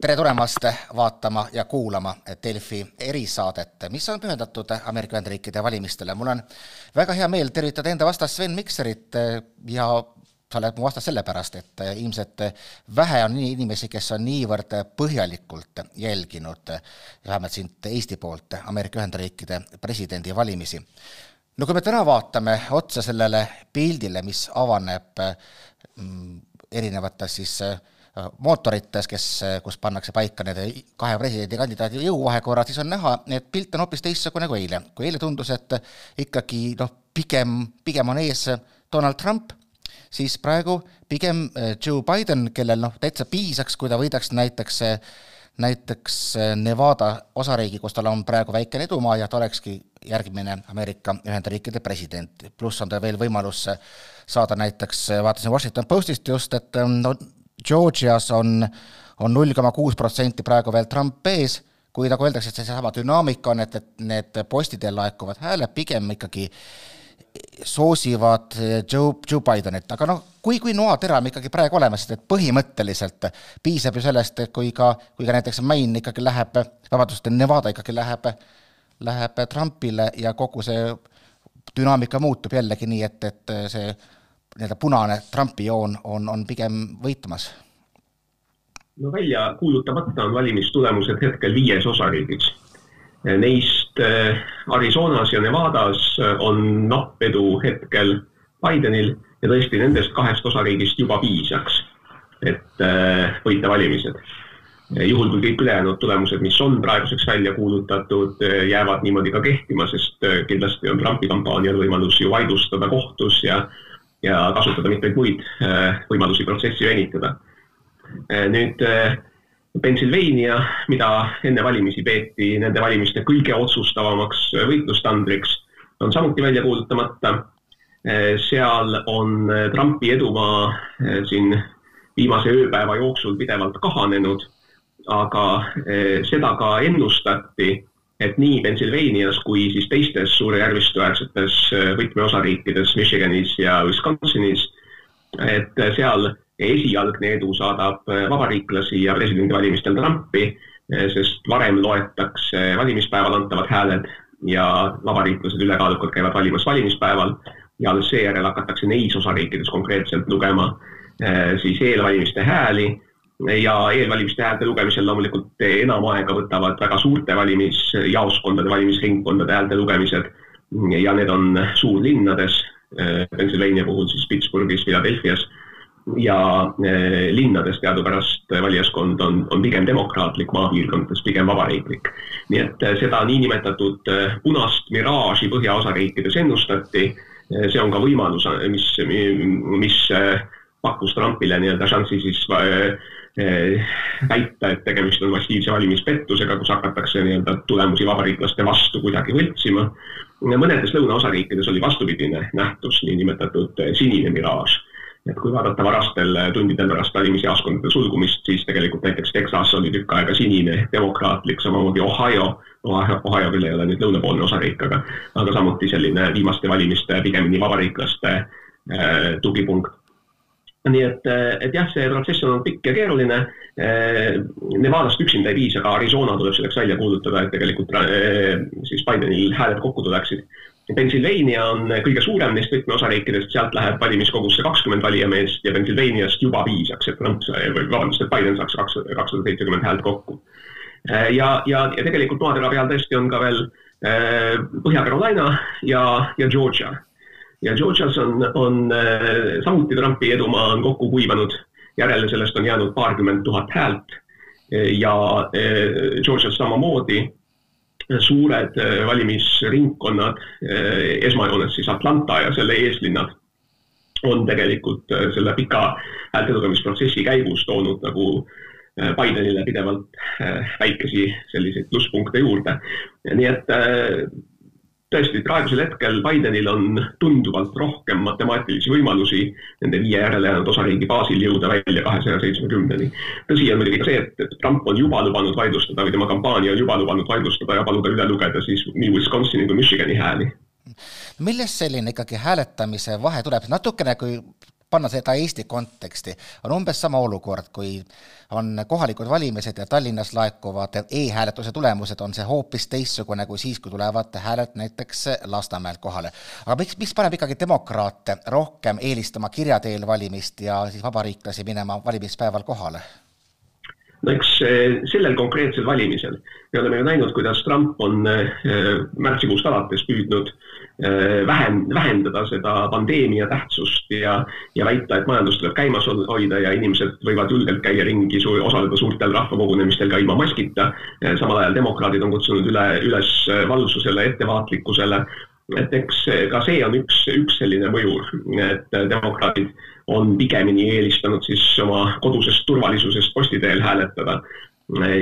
tere tulemast vaatama ja kuulama Delfi erisaadet, mis on pühendatud Ameerika Ühendriikide valimistele. mul on väga hea meel tervitada enda vastast Sven Mikserit ja sa oled mu vastas sellepärast, et ilmselt vähe on inimesi, kes on niivõrd põhjalikult jälginud, vähemalt siit Eesti poolt, Ameerika Ühendriikide presidendivalimisi. no kui me täna vaatame otsa sellele pildile, mis avaneb mm, erinevates siis äh, mootorites, kes, kus pannakse paika need kahe presidendikandidaadi jõuvahekorrad, siis on näha, et pilt on hoopis teistsugune kui eile. kui eile tundus, et ikkagi noh, pigem, pigem on ees Donald Trump, siis praegu pigem Joe Biden, kellel noh, täitsa piisaks, kui ta võidaks näiteks näiteks Nevada osariigi, kus tal on praegu väikene edumaa ja ta olekski järgmine Ameerika Ühendriikide president. pluss on tal veel võimalus saada näiteks, vaatasin Washington Postist just, et no Georgias on, on null koma kuus protsenti praegu veel Trump ees, kui nagu öeldakse, et seesama dünaamika on, et, et need postidel laekuvad hääled pigem ikkagi soosivad Joe, Joe Bidenit, aga noh, kui, kui noatera on ikkagi praegu olemas, et põhimõtteliselt piisab ju sellest, et kui ka, kui ka näiteks Maine ikkagi läheb, vabandust, Nevada ikkagi läheb, läheb Trumpile ja kogu see dünaamika muutub jällegi nii, et, et see nii-öelda punane Trumpi joon on, on pigem võitmas? no välja kuulutamata on valimistulemused hetkel viies osariigis. Neist eh, Arizonas ja Nevadas on napp edu hetkel Bidenil ja tõesti nendest kahest osariigist juba piisaks, et eh, võita valimised. juhul, kui kõik ülejäänud tulemused, mis on praeguseks välja kuulutatud, eh, jäävad niimoodi ka kehtima, sest kindlasti on Trumpi kampaanial võimalus ju vaidlustada kohtus ja ja kasutada mitmeid muid äh, võimalusi protsessi venitada. Äh, nüüd äh, Pennsylvania, mida enne valimisi peeti nende valimiste kõige otsustavamaks võitlustandriks, on samuti välja kuulutamata. seal on Trumpi edumaa siin viimase ööpäeva jooksul pidevalt kahanenud, aga seda ka ennustati et nii Pennsylvanias kui siis teistes suure järvistuäärsetes äh, võtmeosariikides Michiganis ja Wisconsinis, et äh, seal esialgne edu saadab äh, vabariiklasi ja presidendivalimistel Trumpi, sest varem loetakse valimispäeval antavad hääled ja vabariiklased ülekaalukalt käivad valimas valimispäeval ja alles seejärel hakatakse neis osariikides konkreetselt lugema siis eelvalimiste hääli ja eelvalimiste häälte lugemisel loomulikult enam aega võtavad väga suurte valimisjaoskondade, valimisringkondade häälte lugemised. Ja need on suurlinnades, äh, Pennsylvania puhul siis Pittsburghis, Philadelphia's. Ja äh, linnades teadupärast valijaskond on, on pigem demokraatlik, maapiirkondades pigem vabariiklik. nii et seda niinimetatud punast miraaži põhjaosariikides ennustati, see on ka võimalus, mis, mis pakkus Trumpile nii-öelda šansi siis Eh, väita, et tegemist on massiivse valimispettusega, kus hakatakse nii-öelda tulemusi vabariiklaste vastu kuidagi võltsima. mõnedes lõunaosariikides oli vastupidine nähtus, niinimetatud eh, sinine miraaž. et kui vaadata varastel tundidel pärast valimisjaoskondade sulgumist, siis tegelikult näiteks Texas oli tükk aega sinine, demokraatlik, samamoodi Ohio, Ohio küll ei ole nüüd lõunapoolne osariik, aga, aga samuti selline viimaste valimiste pigemini vabariiklaste äh, tugipunkt nii et, et jah, see protsess on olnud pikk ja keeruline. Eh, Nevadast üksinda ei piisa, ka Arizona tuleb selleks välja kuulutada, et tegelikult eh, siis Bidenil hääled kokku tuleksid. Pennsylvania on kõige suurem neist võtmeosariikidest, sealt läheb valimiskogusse kakskümmend valijameest ja Pennsylvaniast juba piisaks, et Trump, või vabandust, et Biden saaks kaks, kakssada seitsekümmend häält kokku. Eh, ja, ja, ja tegelikult maatera peal tõesti on ka veel Põhja-Carolina ja, ja Georgia ja Georgias on, on äh, samuti Trumpi edumaa on kokku kuivanud, järele sellest on jäänud paarkümmend tuhat häält ja äh, Georgias samamoodi suured valimisringkonnad, esmajoones siis Atlanta ja selle eeslinnad, on tegelikult selle pika häältelugemisprotsessi käigus toonud nagu Bidenile pidevalt väikesi selliseid plusspunkte juurde. nii et tõesti, praegusel hetkel Bidenil on tunduvalt rohkem matemaatilisi võimalusi nende viie järelejäänud osariigi baasil jõuda välja kahesaja seitsmekümneni. tõsi on muidugi ka see, et, et Trump on juba lubanud vaidlustada või tema kampaania on juba lubanud vaidlustada ja paluda üle lugeda siis nii Wisconsini kui Michigani hääli. millest selline ikkagi hääletamise vahe tuleb, natukene kui panna seda Eesti konteksti, on umbes sama olukord, kui on kohalikud valimised ja Tallinnas laekuvad e-hääletuse tulemused, on see hoopis teistsugune kui siis, kui tulevad hääled näiteks Lasnamäelt kohale. aga miks, miks paneb ikkagi demokraate rohkem eelistama kirja teel valimist ja siis vabariiklasi minema valimispäeval kohale? No eks eh, sellel konkreetsel valimisel me oleme ju näinud, kuidas Trump on eh, märtsikuust alates püüdnud eh, vähem, vähendada seda pandeemia tähtsust ja, ja väita, et majandus tuleb käimas hoida ja inimesed võivad julgelt käia ringi, osaleda suurtel rahvakogunemistel ka ilma maskita. samal ajal demokraadid on kutsunud üle, üles valvsusele, ettevaatlikkusele et eks ka see on üks, üks selline mõjur, et demokraadid on pigemini eelistanud siis oma kodusest turvalisusest posti teel hääletada.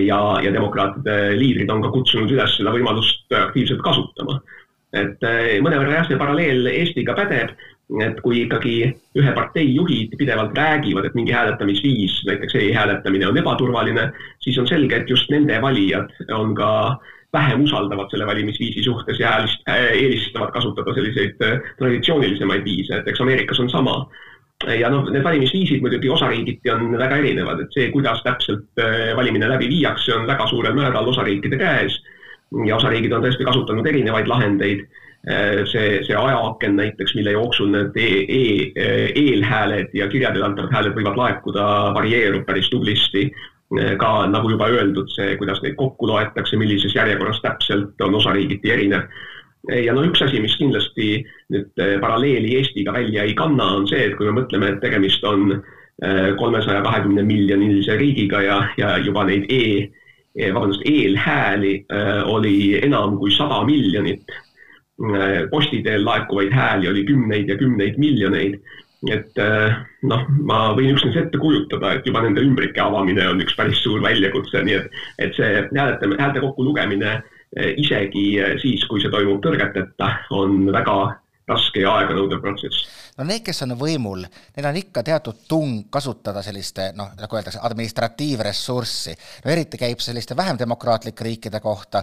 ja, ja demokraatide liidrid on ka kutsunud üles seda võimalust aktiivselt kasutama. et eh, mõnevõrra jah, see paralleel Eestiga pädeb, et kui ikkagi ühe partei juhid pidevalt räägivad, et mingi hääletamisviis, näiteks e-hääletamine on ebaturvaline, siis on selge, et just nende valijad on ka vähem usaldavad selle valimisviisi suhtes ja eelistavad kasutada selliseid äh, traditsioonilisemaid viise, et eks Ameerikas on sama. Ja noh, need valimisviisid muidugi osariigiti on väga erinevad, et see, kuidas täpselt äh, valimine läbi viiakse, on väga suurel määral osariikide käes. ja osariigid on tõesti kasutanud erinevaid lahendeid äh, see, see ajaaken näiteks, mille jooksul need e, e, eelhääled ja kirja teel antavad hääled võivad laekuda, varieerub päris tublisti ka nagu juba öeldud, see, kuidas neid kokku loetakse, millises järjekorras täpselt, on osariigiti erinev. Ja no üks asi, mis kindlasti nüüd eh, paralleeli Eestiga välja ei kanna, on see, et kui me mõtleme, et tegemist on eh, kolmesaja kahekümne miljonilise riigiga ja, ja juba neid e, e, vabandust, eelhääli eh, oli enam kui sada miljonit. posti teel laekuvaid hääli oli kümneid ja kümneid miljoneid et eh, noh, ma võin üksnes ette kujutada, et juba nende ümbrike avamine on üks päris suur väljakutse, nii et, et see hääletame, häälte kokkulugemine eh, isegi eh, siis, kui see toimub tõrgeteta, on väga raske ja aeganõudev protsess. No need, kes on võimul, neil on ikka teatud tung kasutada selliste noh, nagu öeldakse, administratiivressurssi. no eriti käib selliste vähem demokraatlike riikide kohta,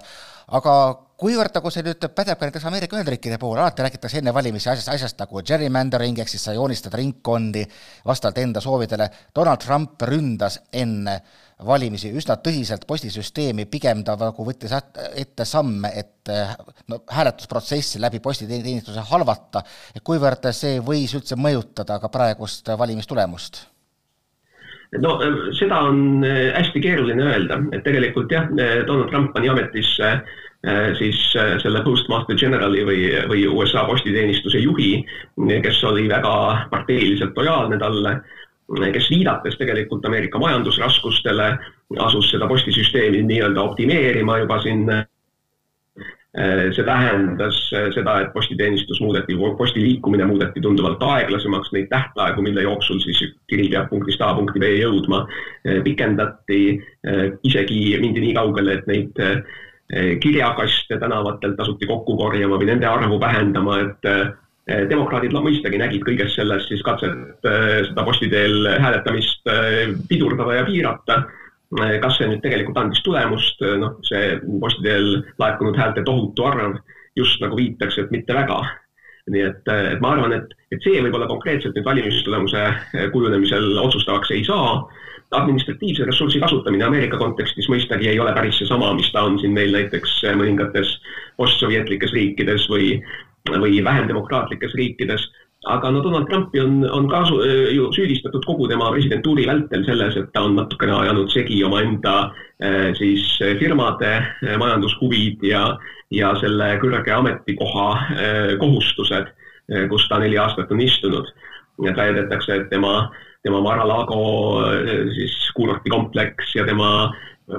aga kuivõrd nagu see nüüd pädeb ka näiteks Ameerika Ühendriikide puhul, alati räägitakse enne valimisi asjast, asjast nagu gerrymandering, ehk siis sa joonistad ringkondi vastavalt enda soovidele, Donald Trump ründas enne valimisi üsna tõsiselt postisüsteemi, pigem ta nagu võttis ette samme, et no hääletusprotsessi läbi postiteenistuse halvata, et kuivõrd see võis üldse mõjutada ka praegust valimistulemust? no seda on äh, hästi keeruline öelda, et tegelikult jah, Donald Trump pani ametisse siis selle Postmaster Generali või, või USA postiteenistuse juhi, kes oli väga parteiliselt lojaalne talle kes viidates tegelikult Ameerika majandusraskustele, asus seda postisüsteemi nii-öelda optimeerima juba siin. see tähendas seda, et postiteenistus muudeti, posti liikumine muudeti tunduvalt aeglasemaks, neid tähtaegu, mille jooksul siis kiri peab punktist A punkti B jõudma, pikendati, isegi mindi nii kaugele, et neid kirjakaste tänavatel tasuti kokku korjama või nende arvu vähendama, et demokraadid mõistagi nägid kõiges selles siis katset eh, seda posti teel hääletamist eh, pidurdada ja piirata. kas see nüüd tegelikult andis tulemust, noh, see posti teel laekunud häälte tohutu arv just nagu viitaks, et mitte väga. nii et, et ma arvan, et, et see võib-olla konkreetselt nüüd valimistulemuse kujunemisel otsustavaks ei saa administratiivse ressursi kasutamine Ameerika kontekstis mõistagi ei ole päris seesama, mis ta on siin meil näiteks mõningates postsovjetlikes riikides või või vähem demokraatlikes riikides. aga no Donald Trumpi on, on ka ju süüdistatud kogu tema presidentuuri vältel selles, et ta on natukene ajanud segi omaenda eh, siis firmade eh, majandushuvid ja, ja selle kõrge ametikoha eh, kohustused, kus ta neli aastat on istunud. et väidetakse, et tema, tema Mar-a-Lago siis kuurortikompleks ja tema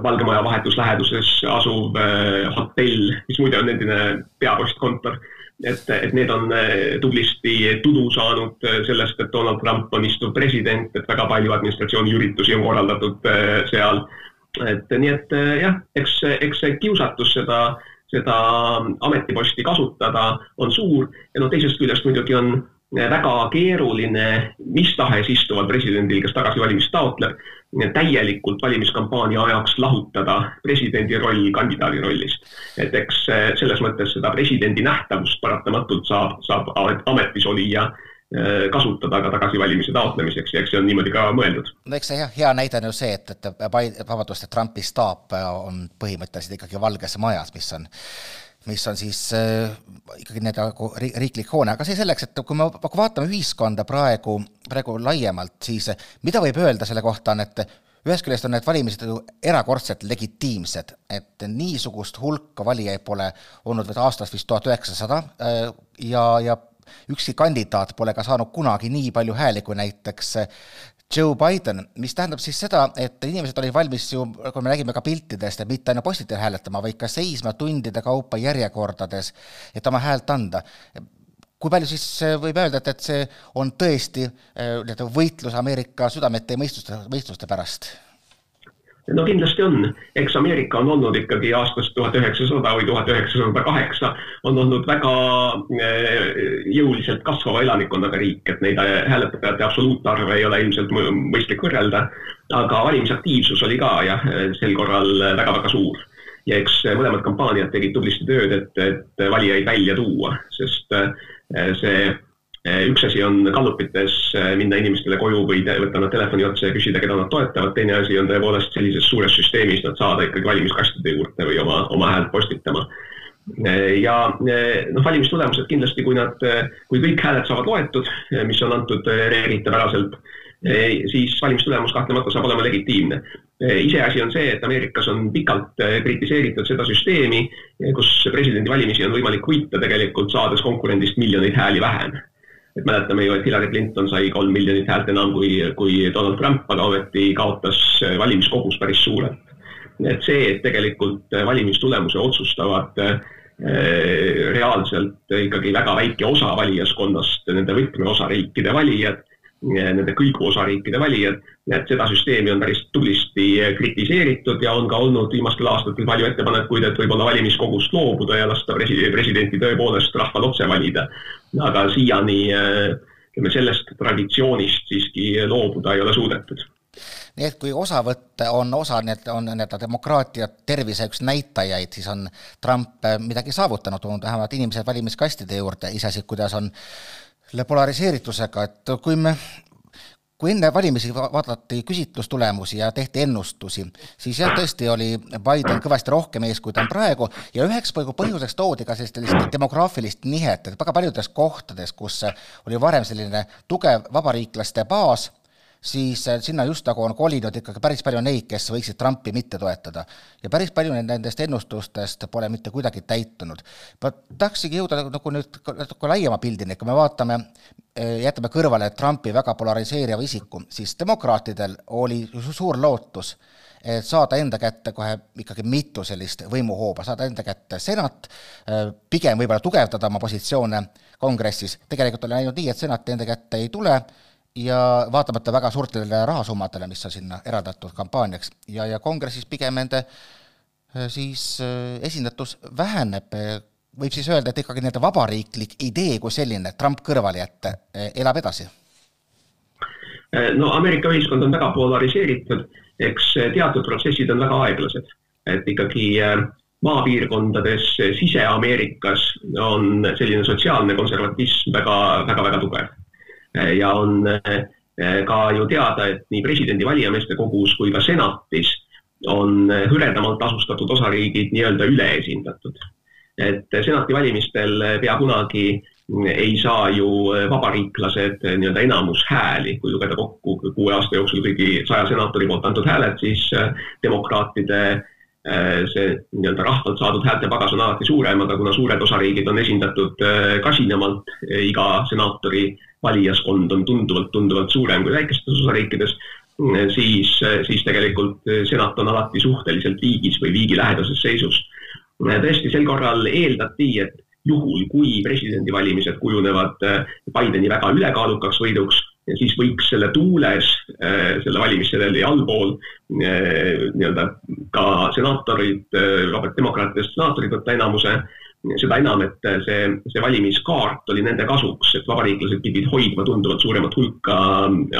Valge Maja vahetus läheduses asuv hotell, mis muide on endine peapostkontor et, et need on eh, tublisti tudu saanud eh, sellest, et Donald Trump on istuv president, et väga palju administratsiooni üritusi on korraldatud eh, seal. et nii, et jah, eks, eks see kiusatus seda, seda ametiposti kasutada on suur ja no teisest küljest muidugi on väga keeruline mis tahes istuval presidendil, kes tagasivalimist taotleb, täielikult valimiskampaania ajaks lahutada presidendi roll kandidaadi rollist. et eks eh, selles mõttes seda presidendi nähtavust paratamatult saab, saab ametis olija kasutada ka tagasivalimise taotlemiseks ja eks see on niimoodi ka mõeldud. no eks see hea, hea näide on ju see, et, et vabandust, et Trumpi staap on põhimõtteliselt ikkagi Valges Majas, mis on mis on siis äh, ikkagi nii-öelda nagu riiklik hoone, aga see selleks, et kui me vaatame ühiskonda praegu, praegu laiemalt, siis mida võib öelda selle kohta, on, et ühest küljest on need valimised ju erakordselt legitiimsed, et niisugust hulka valijaid pole olnud veel aastast vist tuhat üheksasada äh, ja, ja ükski kandidaat pole ka saanud kunagi nii palju hääli kui näiteks Joe Biden, mis tähendab siis seda, et inimesed olid valmis ju, kui me nägime ka piltidest, et mitte ainult postitel hääletama, vaid ka seisma tundide kaupa järjekordades, et oma häält anda. kui palju siis võib öelda, et, et see on tõesti äh, nii-öelda võitlus Ameerika südamete ja mõistuste, mõistuste pärast? No kindlasti on, eks Ameerika on olnud ikkagi aastast tuhat üheksasada või tuhat üheksasada kaheksa, on olnud väga eh, jõuliselt kasvava elanikkonnaga riik, et neid eh, hääletajate absoluutarve ei ole ilmselt mõistlik võrrelda, aga valimisaktiivsus oli ka jah, sel korral väga-väga suur. ja eks mõlemad kampaaniad tegid tublisti tööd, et, et valijaid välja tuua, sest eh, see üks asi on gallupites eh, minna inimestele koju või võtta nad telefoni otsa ja küsida, keda nad toetavad, teine asi on tõepoolest sellises suures süsteemis nad saada ikkagi valimiskastide juurde või oma, oma häält postitama. Eh, ja noh, valimistulemused kindlasti, kui nad, kui kõik hääled saavad loetud, mis on antud reeglitepäraselt, siis valimistulemus kahtlemata saab olema legitiimne. iseasi on see, et Ameerikas on pikalt kritiseeritud seda süsteemi, kus presidendivalimisi on võimalik võita tegelikult saades konkurendist miljoneid hääli vähem et mäletame ju, et Hillary Clinton sai kolm miljonit häält enam kui, kui Donald Trump, aga ometi kaotas valimiskogus päris suurelt. et see, et tegelikult valimistulemuse otsustavad äh, reaalselt ikkagi väga väike osa valijaskonnast, nende võtmeosariikide valijad nende kõigu osariikide valijad, et seda süsteemi on päris tublisti kritiseeritud ja on ka olnud viimastel aastatel palju ettepanekuid, et võib-olla valimiskogust loobuda ja lasta presi-, presidenti tõepoolest rahval otse valida. Aga siiani ütleme, sellest traditsioonist siiski loobuda ei ole suudetud. Nii et kui osavõtt on osa, need on nii-öelda demokraatia tervise üks näitajaid, siis on Trump midagi saavutanud, toonud vähemalt inimesed valimiskastide juurde, iseasi, kuidas on selle polariseeritusega, et kui me kui enne valimisi vaadati küsitlustulemusi ja tehti ennustusi, siis jah, tõesti oli Biden kõvasti rohkem ees, kui ta on praegu. Ja üheks põhjuseks toodi ka sellist demograafilist nihet, et väga paljudes kohtades, kus oli varem selline tugev vabariiklaste baas, siis äh, sinna just nagu on kolinud ikkagi päris palju neid, kes võiksid Trumpi mitte toetada. ja päris palju nendest ennustustest pole mitte kuidagi täitunud. ma tahtsingi jõuda nagu nüüd natuke laiema pildini, kui me vaatame, äh, jätame kõrvale Trumpi väga polariseeriva isiku, siis demokraatidel oli suur lootus, et saada enda kätte kohe ikkagi mitu sellist võimuhooba, saada enda kätte senat, äh, pigem võib-olla tugevdada oma positsioone kongressis, tegelikult oli läinud nii, et senat enda kätte ei tule, ja vaatamata väga suurtele rahasummadele, mis on sinna eraldatud kampaaniaks ja, ja kongressis pigem nende äh, siis äh, esindatus väheneb, võib siis öelda, et ikkagi nende vabariiklik idee kui selline, Trump kõrvale jätta, äh, elab edasi? no Ameerika ühiskond on väga polariseeritud, eks teatud protsessid on väga aeglased, et ikkagi maapiirkondades Sise-Ameerikas on selline sotsiaalne konservatism väga, väga, väga tugev ja on eh, ka ju teada, et nii presidendi valijameeste kogus kui ka senatis on hõredamalt asustatud osariigid nii-öelda üleesindatud. et senati valimistel pea kunagi ei saa ju vabariiklased nii-öelda enamushääli, kui lugeda kokku kuue aasta jooksul kõigi saja senaatori poolt antud hääled, siis eh, demokraatide eh, see nii-öelda rahvalt saadud häälte pagas on alati suurem, aga kuna suured osariigid on esindatud kasinamalt iga senaatori valijaskond on tunduvalt, tunduvalt suurem kui väikestes osariikides, siis, siis tegelikult senat on alati suhteliselt viigis või viigilähedases seisus. tõesti, sel korral eeldati, et juhul, kui presidendivalimised kujunevad Bideni väga ülekaalukaks võiduks, siis võiks selle tuules, selle valimissedeli allpool nii-öelda ka senaatorid, demokraatidest senaatorid võtta enamuse seda enam, et see, see valimiskaart oli nende kasuks, et vabariiklased pidid hoidma tunduvalt suuremat hulka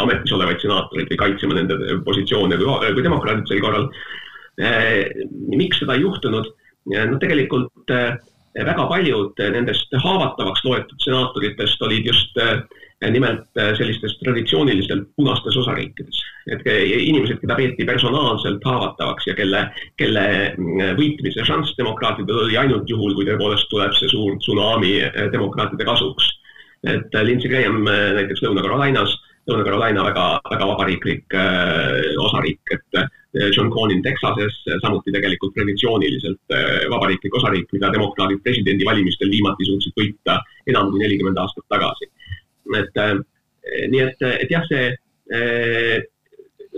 ametis olevaid senaatoreid või kaitsema nende positsioone kui, kui demokraadid sel korral. miks seda ei juhtunud? no tegelikult väga paljud nendest haavatavaks loetud senaatoritest olid just nimelt sellistes traditsiooniliselt punastes osariikides. et inimesed, keda peeti personaalselt haavatavaks ja kelle, kelle võitmise šanss demokraatidel oli ainult juhul, kui tõepoolest tuleb see suur tsunami demokraatide kasuks. et Lindsey Graham näiteks Lõuna-Carolinas Lõuna-Carolina väga, väga vabariiklik osariik, et John Cornyn Texases samuti tegelikult traditsiooniliselt vabariiklik osariik, mida demokraadid presidendivalimistel viimati suutsid võita enam kui nelikümmend aastat tagasi. Et äh, nii et, et jah, see äh,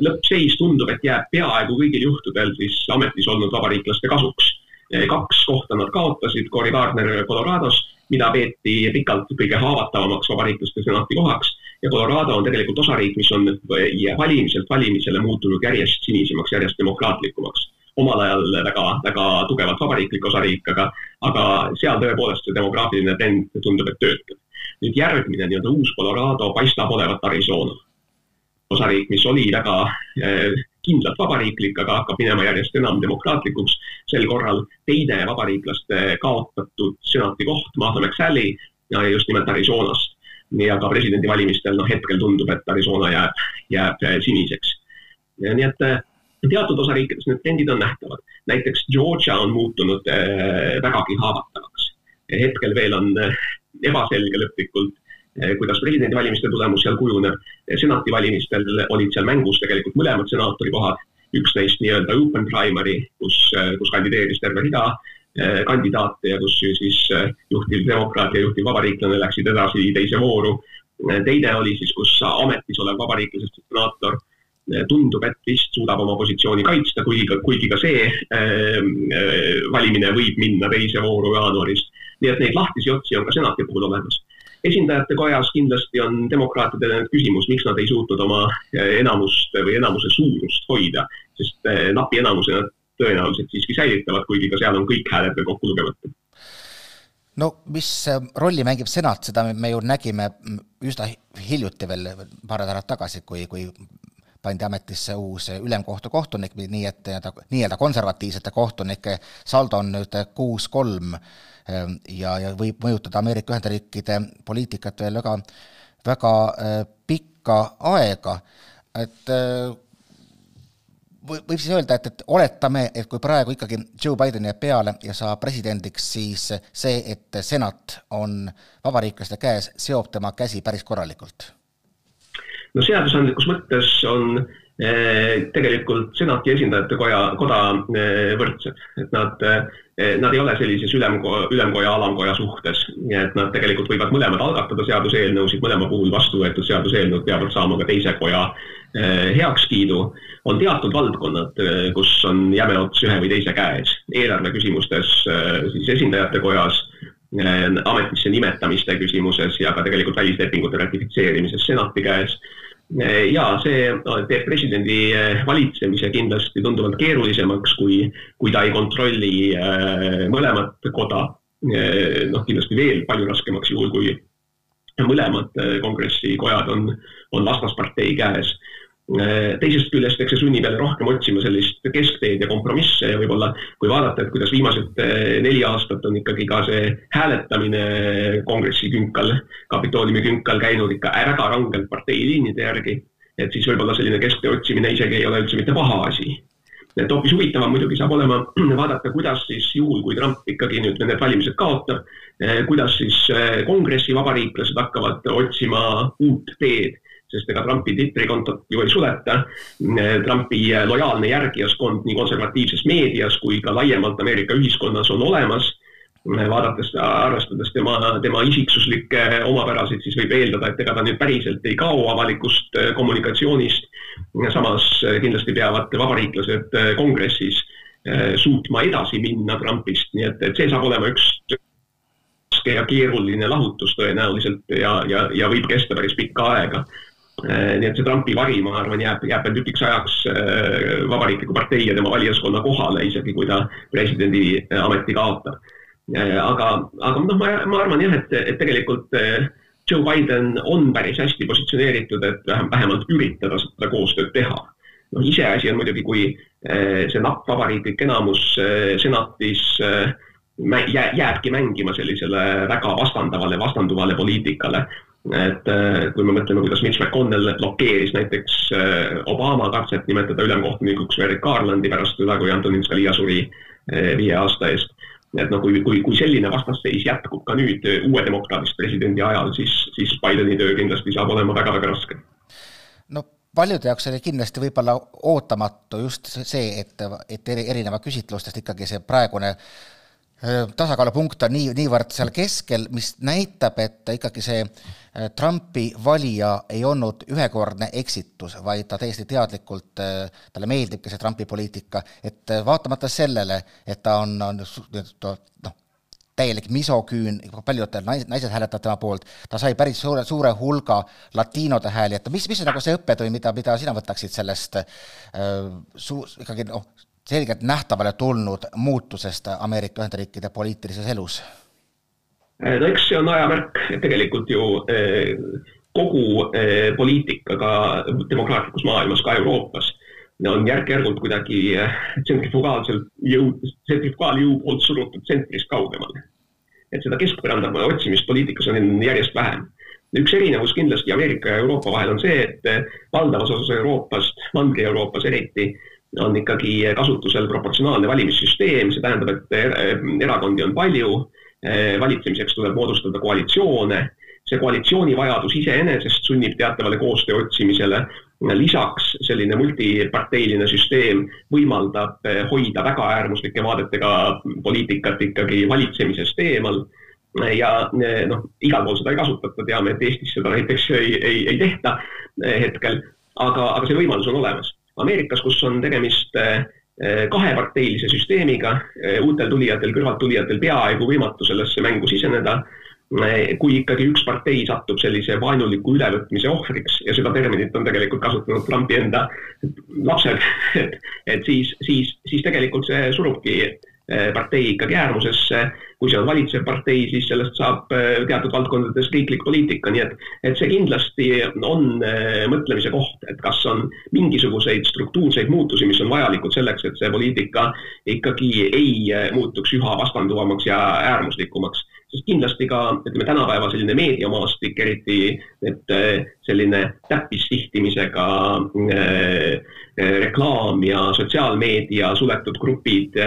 lõppseis tundub, et jääb peaaegu kõigil juhtudel siis ametis olnud vabariiklaste kasuks. kaks kohta nad kaotasid, Cory Gardner Colorados, mida peeti pikalt kõige haavatavamaks vabariiklaste senati kohaks ja Colorado on tegelikult osariik, mis on valimiselt valimisele muutunud järjest sinisemaks, järjest demokraatlikumaks. omal ajal väga, väga tugevalt vabariiklik osariik, aga, aga seal tõepoolest see demograafiline trend tundub, et töötab. Nüüd järgmine nii-öelda uus Colorado paistab olevat Arizona. osariik, mis oli väga eh, kindlalt vabariiklik, aga hakkab minema järjest enam demokraatlikuks. sel korral teine vabariiklaste kaotatud senati koht, Martha McSally just nimelt Arizonast ja ka presidendivalimistel noh, hetkel tundub, et Arizona jääb, jääb äh, siniseks. nii et äh, teatud osariikides need trendid on nähtavad. näiteks Georgia on muutunud vägagi haavatavaks. hetkel veel on ebaselge lõplikult, kuidas presidendivalimiste tulemus seal kujuneb. senati valimistel olid seal mängus tegelikult mõlemad senaatori kohad, üks neist nii-öelda open primary, kus, kus kandideeris terve rida Eh, kandidaate ja kus siis eh, juhtiv demokraat ja juhtiv vabariiklane läksid edasi teise vooru. Eh, teine oli siis, kus ametis olev vabariiklasest senaator tundub, et vist suudab oma positsiooni kaitsta, kuigi, kuigi ka see äh, valimine võib minna teise vooru jaanuaris. nii et neid lahtisi otsi on ka senati puhul olemas. esindajate kojas kindlasti on demokraatidele nüüd küsimus, miks nad ei suutnud oma enamust või enamuse suurust hoida, sest napi enamuse nad tõenäoliselt siiski säilitavad, kuigi ka seal on kõik hääled veel kokku lugemata no mis äh, rolli mängib senat, seda me ju nägime üsna hiljuti veel, paar nädalat tagasi, kui, kui pandi ametisse uus ülemkohtu kohtunik, nii et nii-öelda, nii-öelda konservatiivsete kohtunike saldo on nüüd kuus-kolm ähm, ja, ja võib mõjutada Ameerika Ühendriikide poliitikat veel väga, väga äh, pikka aega, et äh, võib siis öelda, et, et oletame, et kui praegu ikkagi Joe Biden jääb peale ja saab presidendiks, siis see, et senat on vabariiklaste käes, seob tema käsi päris korralikult? No seadusandlikus mõttes on eh, tegelikult senati esindajate koja, koda eh, võrdsed, et nad eh,, nad ei ole sellises ülemkoja, ülemkoja, alamkoja suhtes, et nad tegelikult võivad mõlemad algatada seaduseelnõusid, mõlema puhul vastu võetud seaduseelnõud peavad saama ka teise koja heakskiidu. On teatud valdkonnad, kus on jäme ots ühe või teise käes. eelarve küsimustes siis esindajate kojas, ametisse nimetamiste küsimuses ja ka tegelikult välislepingute ratifitseerimises senati käes. ja see teeb presidendi valitsemise kindlasti tunduvalt keerulisemaks, kui, kui ta ei kontrolli mõlemat koda. noh, kindlasti veel palju raskemaks juhul, kui mõlemad kongressi kojad on, on vastaspartei käes Äh, teisest küljest, eks see sunnib jälle rohkem otsima sellist keskteed ja kompromisse ja võib-olla kui vaadata, et kuidas viimased äh, neli aastat on ikkagi ka see hääletamine kongressi künkal, kapitooliumi künkal käinud ikka väga rangelt parteiliinide järgi, et siis võib-olla selline kesktee otsimine isegi ei ole üldse mitte paha asi. et hoopis huvitavam muidugi saab olema vaadata, kuidas siis juhul, kui Trump ikkagi nüüd need valimised kaotab, äh, kuidas siis kongressi vabariiklased hakkavad otsima uut teed sest ega Trumpi Twitteri-kontot ju ei suleta. Trumpi lojaalne järgijaskond nii konservatiivses meedias kui ka laiemalt Ameerika ühiskonnas on olemas. vaadates, arvestades tema, tema isiksuslikke omapärasid, siis võib eeldada, et ega ta nüüd päriselt ei kao avalikust kommunikatsioonist. samas kindlasti peavad vabariiklased kongressis suutma edasi minna Trumpist, nii et, et see saab olema üks raske ja keeruline lahutus tõenäoliselt ja, ja, ja võib kesta päris pikka aega Äh, nii et see Trumpi vari, ma arvan, jääb, jääb veel tükiks ajaks äh, Vabariikliku partei ja tema valijaskonna kohale, isegi kui ta presidendi äh, ameti kaotab. aga, aga noh, ma, ma arvan jah, et, et tegelikult Joe Biden on päris hästi positsioneeritud, et vähemalt üritada seda koostööd teha. noh, iseasi on muidugi, kui see napp vabariiklik enamus senatis jääbki mängima sellisele väga vastandavale, vastanduvale poliitikale et kui me mõtleme, kuidas Mitch McConnell blokeeris näiteks Obama katset nimetada ülemkohtunikuks Merrick Garlandi pärast seda, kui Antonin Scalia suri viie aasta eest et noh, kui, kui, kui selline vastasseis jätkub ka nüüd uue demokraadist presidendi ajal, siis, siis Bideni töö kindlasti saab olema väga-väga raske. no paljude jaoks oli kindlasti võib-olla ootamatu just see, et, et erineva küsitlustest ikkagi see praegune tasakaalupunkt on nii, niivõrd seal keskel, mis näitab, et ikkagi see Trumpi valija ei olnud ühekordne eksitus, vaid ta täiesti teadlikult, talle meeldibki see Trumpi poliitika, et vaatamata sellele, et ta on, on noh, täielik misoküün, paljudel nais-, naised hääletavad tema poolt, ta sai päris suure, suure hulga latiinode hääli, et mis, mis on nagu see õppetund, mida, mida sina võtaksid sellest äh, su-, ikkagi noh, selgelt nähtavale tulnud muutusest Ameerika Ühendriikide poliitilises elus? no eks see on ajamärk, et tegelikult ju eh, kogu eh, poliitika ka demokraatlikus maailmas, ka Euroopas, on järk-järgult kuidagi eh, tsentrifugaalselt jõud, tsentrifugaaljõu poolt surutud tsentrist kaugemale. et seda keskpõranda otsimist poliitikas on järjest vähem üks erinevus kindlasti Ameerika ja Euroopa vahel on see, et valdavas osas Euroopast, Mandri-Euroopas eriti, on ikkagi kasutusel proportsionaalne valimissüsteem, see tähendab, et eh, erakondi on palju, eh, valitsemiseks tuleb moodustada koalitsioone, see koalitsiooni vajadus iseenesest sunnib teatavale koostöö otsimisele, lisaks selline multiparteiline süsteem võimaldab eh, hoida väga äärmuslike vaadetega poliitikat ikkagi valitsemisest eemal. Ja noh, igal pool seda ei kasutata, teame, et Eestis seda näiteks ei, ei, ei tehta hetkel, aga, aga see võimalus on olemas Ameerikas, kus on tegemist eh, eh, kaheparteilise süsteemiga, eh, uutel tulijatel, kõrvalttulijatel peaaegu võimatu sellesse mängu siseneda. kui ikkagi üks partei satub sellise vaenuliku ülevõtmise ohvriks ja seda terminit on tegelikult kasutanud Trumpi enda lapsed, et, et siis, siis, siis tegelikult see surubki partei ikkagi äärmusesse. kui see on valitsev partei, siis sellest saab eh, teatud valdkondades riiklik poliitika, nii et, et see kindlasti on eh, mõtlemise koht, et kas on mingisuguseid struktuurseid muutusi, mis on vajalikud selleks, et see poliitika ikkagi ei muutuks üha vastanduvamaks ja äärmuslikumaks sest kindlasti ka ütleme, tänapäeva selline meediamaastik, eriti et äh, selline täppissihtimisega äh, äh, reklaam ja sotsiaalmeedia suletud grupid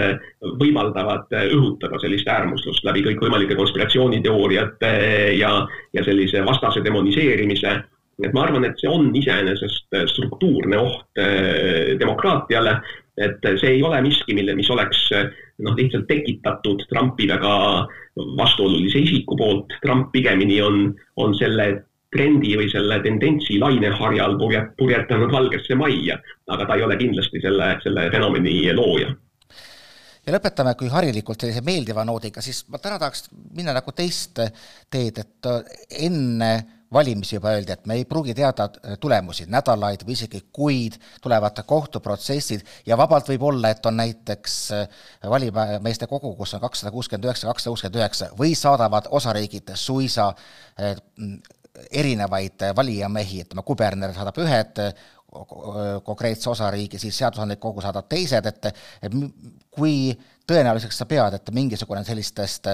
võimaldavad õhutada sellist äärmuslust läbi kõikvõimalike konspiratsiooniteooriate ja, ja sellise vastase demoniseerimise. Et ma arvan, et see on iseenesest struktuurne oht demokraatiale, et see ei ole miski, mille, mis oleks noh, lihtsalt tekitatud Trumpi väga vastuolulise isiku poolt. Trump pigemini on, on selle trendi või selle tendentsi laineharjal purjetanud valgesse majja, aga ta ei ole kindlasti selle, selle fenomeni looja ja lõpetame, kui harilikult sellise meeldiva noodiga, siis ma täna tahaks minna nagu teist teed, et enne valimisi juba öeldi, et me ei pruugi teada äh, tulemusi nädalaid või isegi kuid, tulevad kohtuprotsessid ja vabalt võib olla, et on näiteks äh, valijameeste kogu, kus on kakssada kuuskümmend üheksa, kakssada kuuskümmend üheksa või saadavad osariigid suisa äh, erinevaid valijamehi, ütleme, kuberner saadab ühed, konkreetse osariigi, siis seadusandlik kogu saadab teised, et kui tõenäoliseks sa pead, et mingisugune sellistest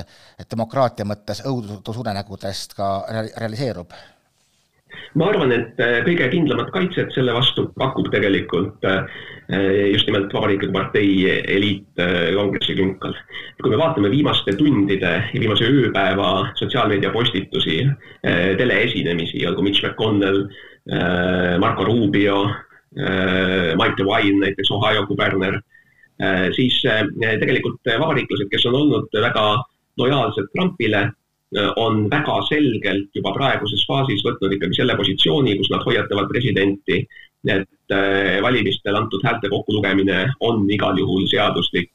demokraatia mõttes õudusunenägudest ka realiseerub? ma arvan, et äh, kõige kindlamat kaitset selle vastu pakub tegelikult äh, just nimelt Vabariikliku Partei eliit äh, kongressi künkal. kui me vaatame viimaste tundide ja viimase ööpäeva sotsiaalmeedia postitusi, teleesinemisi, olgu Mitch McConnell, Marco Rubio, Mike DeWine näiteks, Ohio kuberner siis äh, tegelikult vabariiklased, kes on olnud väga lojaalsed Trumpile, äh, on väga selgelt juba praeguses faasis võtnud ikkagi selle positsiooni, kus nad hoiatavad presidenti, et valimistel antud häälte kokkulugemine on igal juhul seaduslik.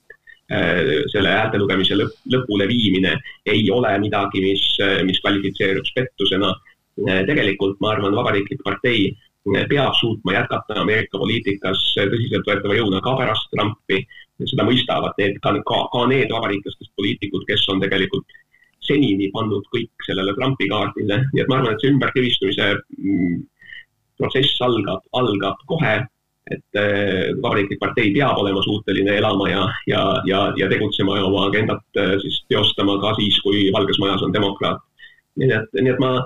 selle häälte lugemise lõp, lõpule viimine ei ole midagi, mis, mis kvalifitseeruks pettusena. tegelikult ma arvan, Vabariiklik Partei peab suutma jätkata Ameerika poliitikas tõsiseltvõetava jõuna ka pärast Trumpi. seda mõistavad need ka, ka, ka need vabariiklastest poliitikud, kes on tegelikult senini pannud kõik sellele Trumpi kaardile, nii et ma arvan, et see ümberkivistumise mm, protsess algab, algab kohe et äh, Vabariiklik Partei peab olema suuteline elama ja, ja, ja, ja tegutsema ja oma agendat äh, siis teostama ka siis, kui Valges Majas on demokraat. nii et, nii et ma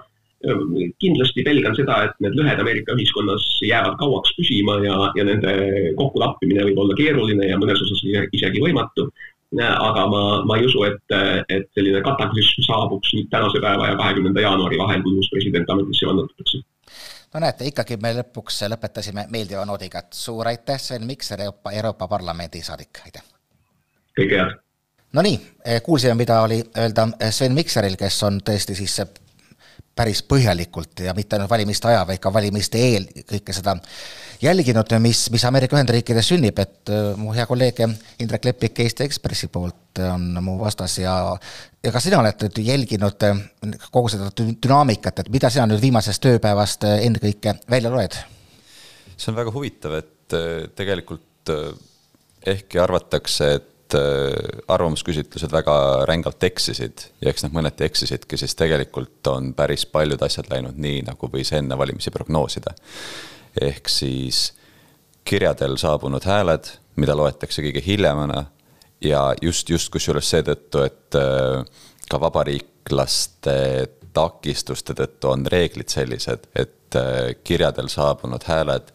kindlasti pelgan seda, et need lõhed Ameerika ühiskonnas jäävad kauaks püsima ja, ja nende kokkulappimine võib olla keeruline ja mõnes osas isegi võimatu. aga ma, ma ei usu, et, et selline kataklüsm saabuks nüüd tänase päeva ja kahekümnenda jaanuari vahel, kui uus president ametisse vannutatakse no näete, ikkagi me lõpuks lõpetasime meeldiva noodiga, et suur aitäh, Sven Mikser, Euroopa, Euroopa Parlamendi saadik, aitäh! kõike head! Nonii, kuulsime, mida oli öelda Sven Mikseril, kes on tõesti siis päris põhjalikult ja mitte ainult valimiste aja, vaid ka valimiste eel kõike seda jälginud, mis, mis Ameerika Ühendriikides sünnib, et äh, mu hea kolleeg Indrek Leppik Eesti Ekspressi poolt on mu vastas ja ja ka sina oled nüüd jälginud äh, kogu seda dünaamikat, et mida sina nüüd viimasest tööpäevast äh, ennekõike välja loed? see on väga huvitav, et tegelikult ehkki arvatakse, et Äh, arvamusküsitlused väga rängalt eksisid ja eks nad mõneti eksisidki, siis tegelikult on päris paljud asjad läinud nii, nagu võis enne valimisi prognoosida. ehk siis kirjadel saabunud hääled, mida loetakse kõige hiljemana ja just, just kusjuures seetõttu, et äh, ka vabariiklaste takistuste tõttu on reeglid sellised, et äh, kirjadel saabunud hääled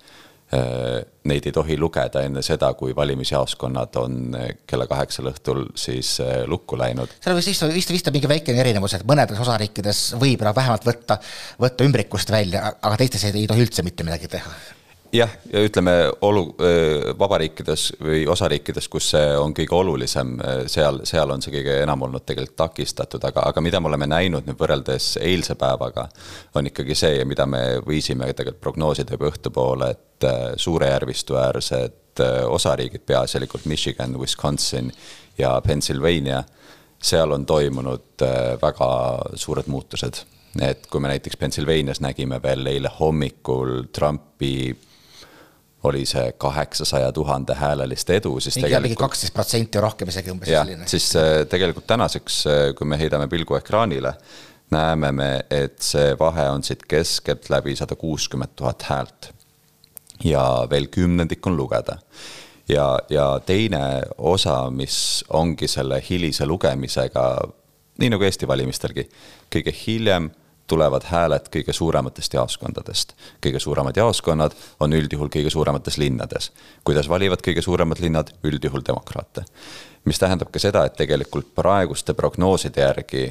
neid ei tohi lugeda enne seda, kui valimisjaoskonnad on äh, kella kaheksal õhtul siis äh, lukku läinud. seal vist, vist, vist, vist on mingi väikene erinevus, et mõnedes osariikides võib vähemalt võtta, võtta ümbrikust välja, aga teistes ei tohi üldse mitte midagi teha jah, ja ütleme olu-, vabariikides või osariikides, kus see on kõige olulisem, seal, seal on see kõige enam olnud tegelikult takistatud, aga, aga mida me oleme näinud nüüd võrreldes eilse päevaga, on ikkagi see, mida me võisime tegelikult prognoosida juba õhtupoole, et suurejärvistuäärsed osariigid, peaasjalikult Michigan, Wisconsin ja Pennsylvania, seal on toimunud väga suured muutused. Et kui me näiteks Pennsylvanias nägime veel eile hommikul Trumpi oli see kaheksasaja tuhande häälelist edu, siis mingi tegelikult. kaksteist protsenti rohkem isegi umbes jah, siis äh, tegelikult tänaseks, äh, kui me heidame pilgu ekraanile, näeme me, et see vahe on siit keskeltläbi sada kuuskümmend tuhat häält. ja veel kümnendik on lugeda. ja, ja teine osa, mis ongi selle hilise lugemisega, nii nagu Eesti valimistelgi, kõige hiljem tulevad hääled kõige suurematest jaoskondadest. kõige suuremad jaoskonnad on üldjuhul kõige suuremates linnades. kuidas valivad kõige suuremad linnad? üldjuhul demokraate. mis tähendab ka seda, et tegelikult praeguste prognooside järgi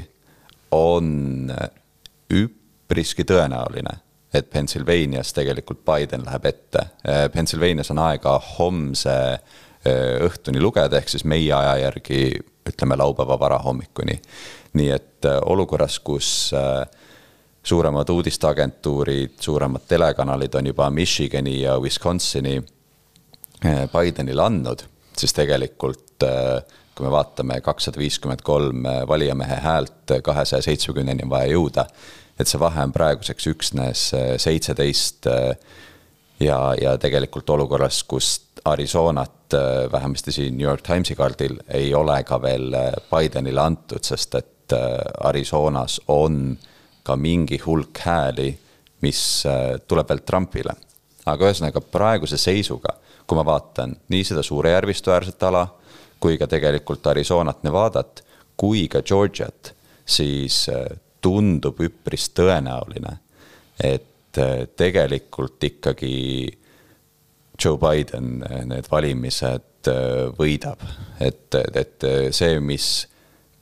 on üpriski tõenäoline, et Pennsylvanias tegelikult Biden läheb ette. Pennsylvanias on aega homse õhtuni lugeda, ehk siis meie aja järgi ütleme laupäeva varahommikuni. nii et olukorras, kus äh, suuremad uudisteagentuurid, suuremad telekanalid on juba Michigani ja Wisconsini eh, Bidenile andnud, siis tegelikult eh, kui me vaatame kakssada viiskümmend kolm eh, valijamehe häält kahesaja seitsmekümneni on vaja jõuda, et see vahe on praeguseks üksnes seitseteist ja, ja tegelikult olukorras, kus Arizonat vähemasti siin New York Timesi kaardil ei ole ka veel Bidenile antud, sest et Arizonas on äh, ka mingi hulk hääli, mis äh, tuleb veel Trumpile. aga ühesõnaga praeguse seisuga, kui ma vaatan nii seda suurejärvistuäärset ala kui ka tegelikult Arizonat, Nevadat kui ka Georgiat, siis äh, tundub üpris tõenäoline, et äh, tegelikult ikkagi Joe Biden need valimised võidab. et, et see, mis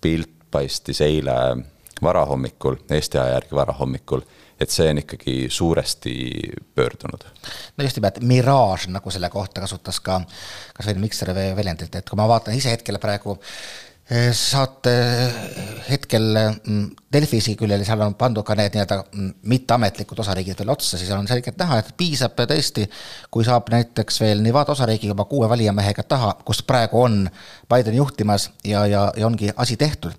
pilt paistis eile varahommikul, Eesti aja järgi varahommikul, et see on ikkagi suuresti pöördunud. no just nimelt, miraaž, nagu selle kohta kasutas ka, ka Sven Mikser väljendit, et kui ma vaatan ise hetkel praegu eh, saate hetkel mm, Delfi küljel, seal on pandud ka need nii-öelda mm, mitteametlikud osariigid veel otsa, siis on selgelt näha, et piisab tõesti, kui saab näiteks veel Nevada osariigi juba kuue valijamehega taha, kus praegu on Biden juhtimas ja, ja, ja ongi asi tehtud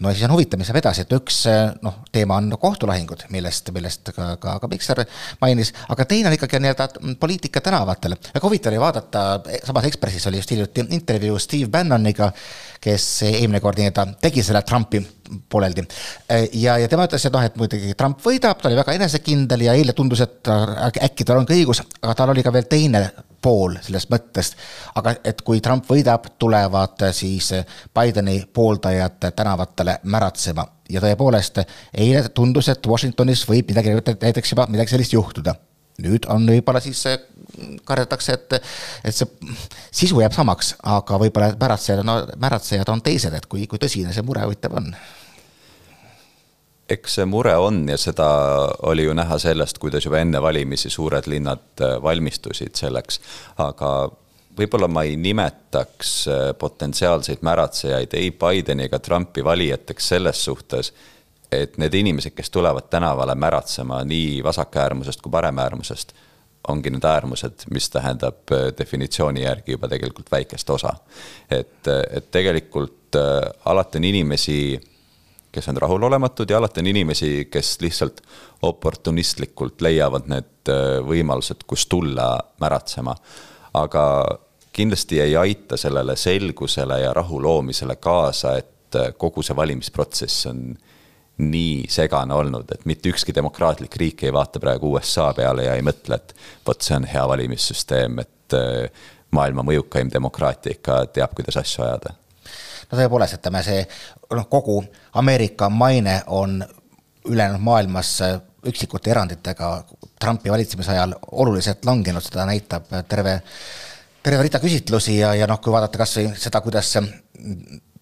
no siis on huvitav, mis saab edasi, et üks noh, teema on kohtulahingud, millest, millest ka, ka, ka Mikser mainis, aga teine on ikkagi nii-öelda poliitika tänavatel. väga huvitav oli vaadata, samas Ekspressis oli just hiljuti intervjuu Steve Bannoniga, kes eelmine kord nii-öelda tegi selle Trumpi pooleldi. ja, ja tema ütles, et noh, et muidugi Trump võidab, ta oli väga enesekindel ja eile tundus, et äkki tal on ka õigus, aga tal oli ka veel teine pool sellest mõttest. aga et kui Trump võidab, tulevad siis Bideni pooldajad tänavatele märatsema ja tõepoolest, eile tundus, et Washingtonis võib midagi, näiteks juba midagi sellist juhtuda nüüd on võib-olla siis kardetakse, et, et see sisu jääb samaks, aga võib-olla märatsejad, no märatsejad on teised, et kui, kui tõsine see mure huvitav on. Eks see mure on ja seda oli ju näha sellest, kuidas juba enne valimisi suured linnad äh, valmistusid selleks, aga võib-olla ma ei nimetaks äh, potentsiaalseid märatsejaid ei Bideni ega Trumpi valijateks selles suhtes, et need inimesed, kes tulevad tänavale märatsema nii vasakäärmusest kui paremäärmusest, ongi need äärmused, mis tähendab äh, definitsiooni järgi juba tegelikult väikest osa. et, et tegelikult alati on inimesi kes on rahulolematud ja alati on inimesi, kes lihtsalt oportunistlikult leiavad need äh, võimalused, kus tulla märatsema. aga kindlasti ei aita sellele selgusele ja rahu loomisele kaasa, et äh, kogu see valimisprotsess on nii segane olnud, et mitte ükski demokraatlik riik ei vaata praegu USA peale ja ei mõtle, et vot see on hea valimissüsteem, et äh, maailma mõjukaim demokraatia ikka teab, kuidas asju ajada. No tõepoolest, ütleme see noh, kogu Ameerika maine on ülejäänud maailmas üksikute eranditega. Trumpi valitsemise ajal oluliselt langenud, seda näitab terve, terve rida küsitlusi ja, ja noh, kui vaadata kas või seda, kuidas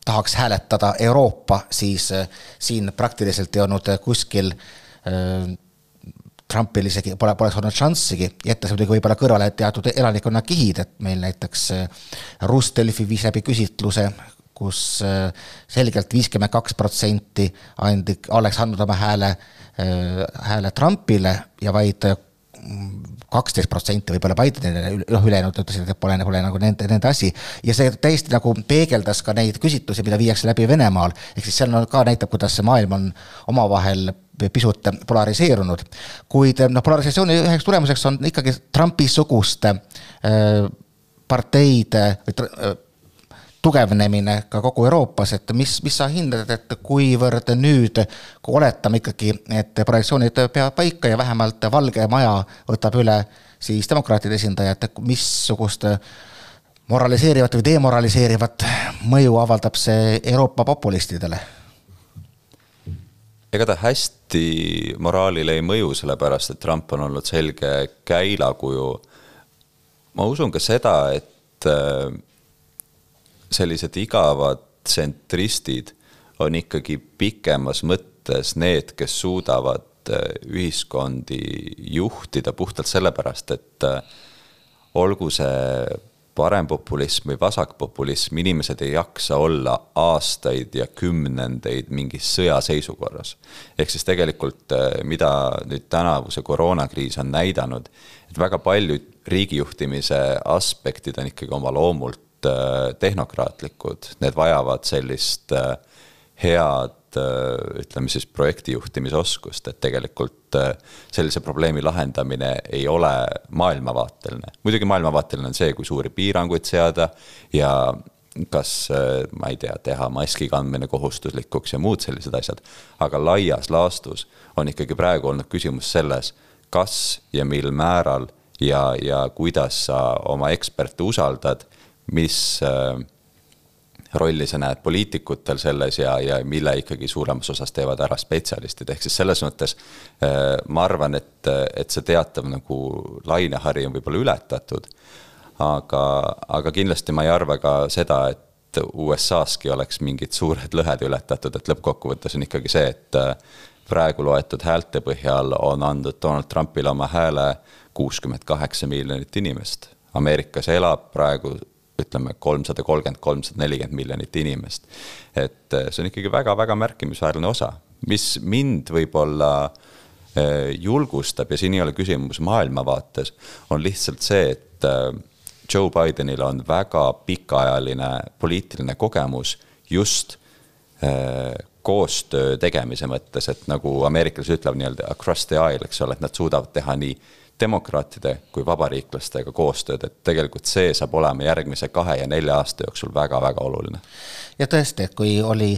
tahaks hääletada Euroopa, siis siin praktiliselt ei olnud kuskil äh, Trumpil isegi pole, poleks olnud šanssigi, jättes muidugi võib-olla kõrvale teatud elanikkonnakihid, et meil näiteks Rustelfi viis läbi küsitluse, kus äh, selgelt viiskümmend kaks protsenti andi, oleks andnud oma hääle, äh, hääle Trumpile ja vaid kaksteist protsenti võib-olla Bidenile, noh, ülejäänud ütlesid, et pole, pole nagu nende, nende asi. ja see täiesti nagu peegeldas ka neid küsitlusi, mida viiakse läbi Venemaal, ehk siis seal no, ka näitab, kuidas see maailm on omavahel pisut polariseerunud. kuid noh, polarisatsiooni üheks tulemuseks on ikkagi Trumpi-suguste äh, parteide või äh, tugevnemine ka kogu Euroopas, et mis, mis sa hindad, et kuivõrd nüüd, kui oletame ikkagi, et projektsioonid peavad paika ja vähemalt Valge Maja võtab üle siis demokraatide esindajad, missugust moraliseerivat või demoraliseerivat mõju avaldab see Euroopa populistidele? ega ta hästi moraalile ei mõju, sellepärast et Trump on olnud selge käilakuju. ma usun ka seda, et sellised igavad tsentristid on ikkagi pikemas mõttes need, kes suudavad äh, ühiskondi juhtida puhtalt sellepärast, et äh, olgu see parempopulism või vasakpopulism, inimesed ei jaksa olla aastaid ja kümnendeid mingis sõjaseisukorras. ehk siis tegelikult, äh, mida nüüd tänavuse koroonakriis on näidanud, et väga paljud riigijuhtimise aspektid on ikkagi oma loomult tehnokraatlikud, need vajavad sellist äh, head äh, ütleme siis projektijuhtimisoskust, et tegelikult sellise probleemi lahendamine ei ole maailmavaateline. muidugi maailmavaateline on see, kui suuri piiranguid seada ja kas, ma ei tea, teha maski kandmine kohustuslikuks ja muud sellised asjad. aga laias laastus on ikkagi praegu olnud küsimus selles, kas ja mil määral ja, ja kuidas sa oma eksperte usaldad mis äh, rolli sa näed poliitikutel selles ja, ja mille ikkagi suuremas osas teevad ära spetsialistid, ehk siis selles mõttes äh, ma arvan, et, et see teatav nagu lainehari on võib-olla ületatud, aga, aga kindlasti ma ei arva ka seda, et USA-ski oleks mingid suured lõhed ületatud, et lõppkokkuvõttes on ikkagi see, et äh, praegu loetud häälte põhjal on andnud Donald Trumpile oma hääle kuuskümmend kaheksa miljonit inimest. Ameerikas elab praegu ütleme, kolmsada kolmkümmend, kolmsada nelikümmend miljonit inimest. et eh, see on ikkagi väga-väga märkimisväärne osa, mis mind võib-olla eh, julgustab ja siin ei ole küsimus maailmavaates, on lihtsalt see, et eh, Joe Bidenil on väga pikaajaline poliitiline kogemus just koostöö tegemise mõttes, et nagu ameeriklased ütlevad nii-öelda across the aisle, eks ole, et nad suudavad teha nii demokraatide kui vabariiklastega koostööd, et tegelikult see saab olema järgmise kahe ja nelja aasta jooksul väga-väga oluline. ja tõesti, et kui oli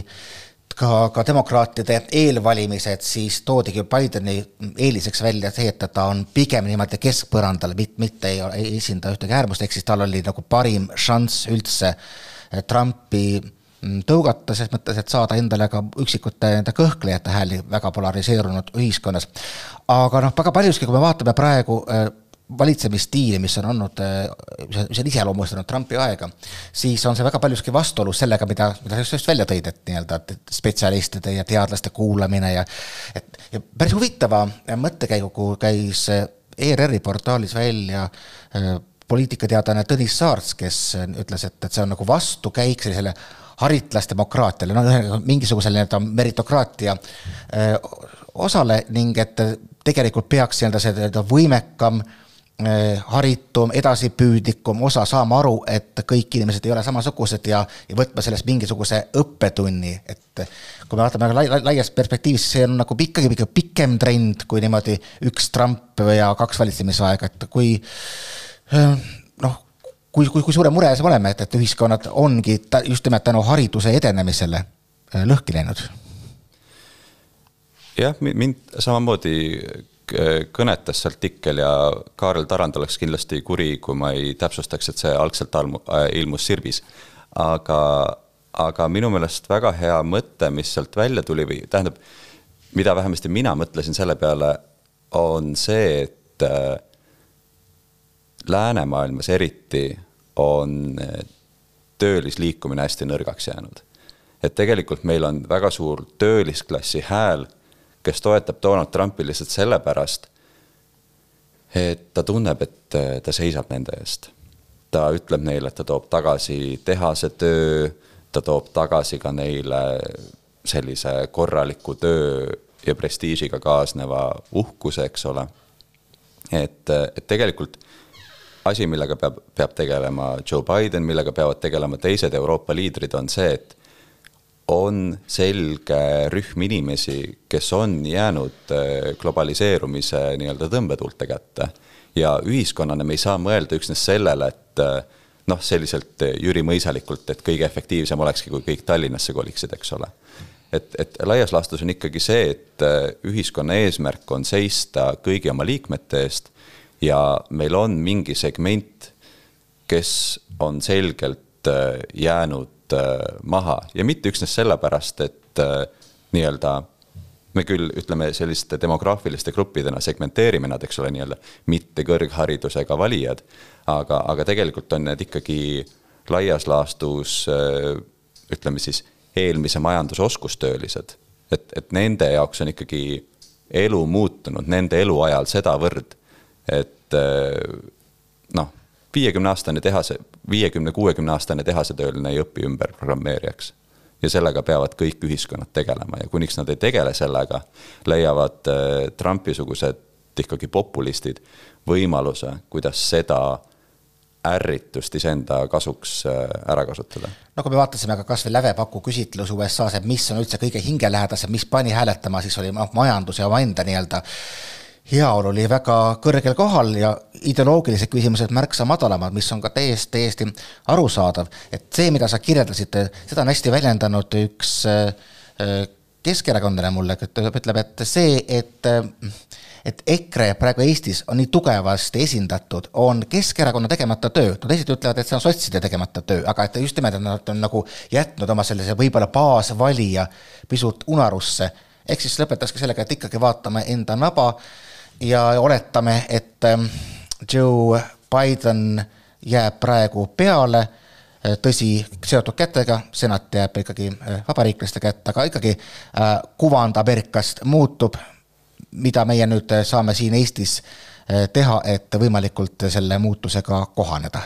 ka, ka demokraatide eelvalimised, siis toodigi Bideni eeliseks välja see, et ta on pigem niimoodi keskpõrandal, mitte ei, ei esinda ühtegi äärmust, ehk siis tal oli nagu parim šanss üldse Trumpi mm, tõugata, ses mõttes, et saada endale ka üksikute nende kõhklejate hääli väga polariseerunud ühiskonnas. aga noh, väga paljuski, kui me vaatame praegu äh, valitsemisstiili, mis on olnud, mis on iseloomustanud Trumpi aega, siis on see väga paljuski vastuolus sellega, mida, mida sa just välja tõid, et nii-öelda spetsialistide ja teadlaste kuulamine ja et ja päris huvitava mõttekäiguga käis ERR-i portaalis välja äh, poliitikateadlane Tõnis Saarts, kes ütles, et, et see on nagu vastukäik sellisele haritlasdemokraatiale, no mingisugusele nii-öelda meritokraatia osale ning et tegelikult peaks nii-öelda see nii-öelda võimekam haritum, edasipüüdlikum osa saama aru, et kõik inimesed ei ole samasugused ja, ja võtma sellest mingisuguse õppetunni, et kui me vaatame lai, lai, laias perspektiivis, see on nagu ikkagi pikk, pikem trend kui niimoodi üks Trump ja kaks valitsemisaega, et kui noh, kui, kui, kui suure mure me oleme, et, et ühiskonnad ongi ta, just nimelt tänu hariduse edenemisele eh, lõhki läinud? jah, mind samamoodi kõnetas see artikkel ja Kaarel Tarand oleks kindlasti kuri, kui ma ei täpsustaks, et see algselt äh, ilmus Sirbis. aga, aga minu meelest väga hea mõte, mis sealt välja tuli või tähendab, mida vähemasti mina mõtlesin selle peale, on see, et äh, läänemaailmas eriti on äh, töölisliikumine hästi nõrgaks jäänud. et tegelikult meil on väga suur töölisklassi hääl kes toetab Donald Trumpi lihtsalt sellepärast, et ta tunneb, et äh, ta seisab nende eest. ta ütleb neile, et ta toob tagasi tehase töö, ta toob tagasi ka neile sellise korraliku töö ja prestiižiga kaasneva uhkuse, eks ole. et, et tegelikult asi, millega peab, peab tegelema Joe Biden, millega peavad tegelema teised Euroopa liidrid, on see, et on selge rühm inimesi, kes on jäänud äh, globaliseerumise nii-öelda tõmbetuulte kätte. ja ühiskonnana me ei saa mõelda üksnes sellele, et äh, noh, selliselt äh, Jüri mõisalikult, et kõige efektiivsem olekski, kui kõik Tallinnasse koliksid, eks ole. et, et laias laastus on ikkagi see, et ühiskonna eesmärk on seista kõigi oma liikmete eest ja meil on mingi segment, kes on selgelt jäänud Äh, maha ja mitte üksnes sellepärast, et äh, nii-öelda me küll ütleme selliste demograafiliste gruppidena segmenteerime nad, eks ole, nii-öelda mitte kõrgharidusega valijad, aga, aga tegelikult on need ikkagi laias laastus äh, ütleme siis eelmise majanduse oskustöölised. et, et nende jaoks on ikkagi elu muutunud nende eluajal sedavõrd, et noh viiekümne aastane tehase, viiekümne, kuuekümne aastane tehasetööline ei õpi ümber programmeerijaks. ja sellega peavad kõik ühiskonnad tegelema ja kuniks nad ei tegele sellega, leiavad äh, Trumpi-sugused ikkagi populistid võimaluse, kuidas seda ärritust iseenda kasuks äh, ära kasutada. no kui me vaatasime ka kas või Lävepaku küsitlus USA-s, et mis on üldse kõige hingelähedasem, mis pani hääletama, siis oli noh, majandus ja omaenda nii-öelda heaolu oli väga kõrgel kohal ja ideoloogilised küsimused märksa madalamad, mis on ka täiesti, täiesti arusaadav. et see, mida sa kirjeldasid, seda on hästi väljendanud üks äh, keskerakondlane mulle, ütleb, et see, et et EKRE praegu Eestis on nii tugevasti esindatud, on Keskerakonna tegemata töö. no teised ütlevad, et see on sotside tegemata töö, aga et just nimelt, et nad on nagu jätnud oma sellise võib-olla baasvalija pisut unarusse. ehk siis lõpetaski sellega, et ikkagi vaatame enda naba ja oletame, et ähm, Joe Biden jääb praegu peale, äh, tõsi, seotud kätega, senat jääb ikkagi äh, vabariiklaste kätte, aga ikkagi äh, kuvand Ameerikast muutub, mida meie nüüd saame siin Eestis teha, et võimalikult selle muutusega kohaneda?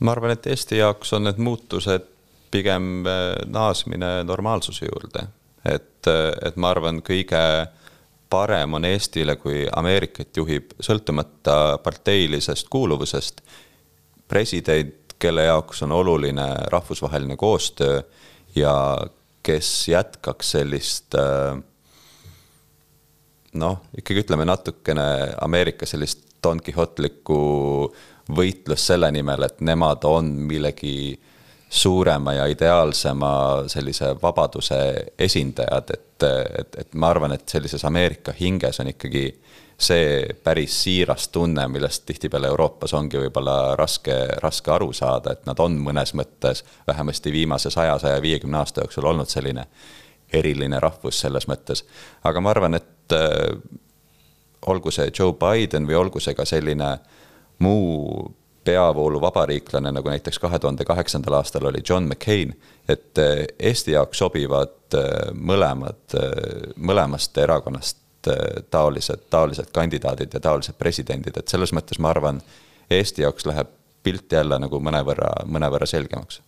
ma arvan, et Eesti jaoks on need muutused pigem naasmine normaalsuse juurde, et, et ma arvan, kõige parem on Eestile, kui Ameerikat juhib sõltumata parteilisest kuuluvusest president, kelle jaoks on oluline rahvusvaheline koostöö ja kes jätkaks sellist noh, ikkagi ütleme natukene Ameerika sellist Don Quixotlikku võitlust selle nimel, et nemad on millegi suurema ja ideaalsema sellise vabaduse esindajad, et, et, et ma arvan, et sellises Ameerika hinges on ikkagi see päris siiras tunne, millest tihtipeale Euroopas ongi võib-olla raske, raske aru saada, et nad on mõnes mõttes vähemasti viimase saja, saja viiekümne aasta jooksul olnud selline eriline rahvus selles mõttes. aga ma arvan, et äh, olgu see Joe Biden või olgu see ka selline muu peavooluvabariiklane, nagu näiteks kahe tuhande kaheksandal aastal oli John McCain, et äh, Eesti jaoks sobivad äh, mõlemad, mõlemast erakonnast taolised, taolised kandidaadid ja taolised presidendid, et selles mõttes ma arvan, Eesti jaoks läheb pilt jälle nagu mõnevõrra, mõnevõrra selgemaks.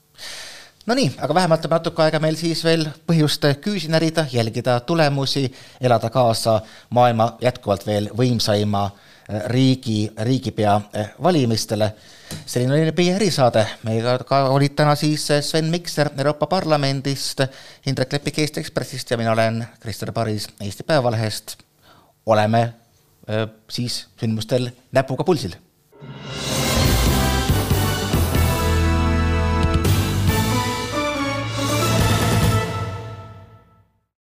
Nonii, aga vähemalt on natuke aega meil siis veel põhjust küüsi närida, jälgida tulemusi, elada kaasa maailma jätkuvalt veel võimsaima riigi, riigipea äh, valimistele. selline oli meie erisaade, meiega ka olid täna siis äh, Sven Mikser Euroopa Parlamendist, Indrek Lepik Eesti Ekspressist ja mina olen Krister Paris Eesti Päevalehest. oleme siis sündmustel näpuga pulsil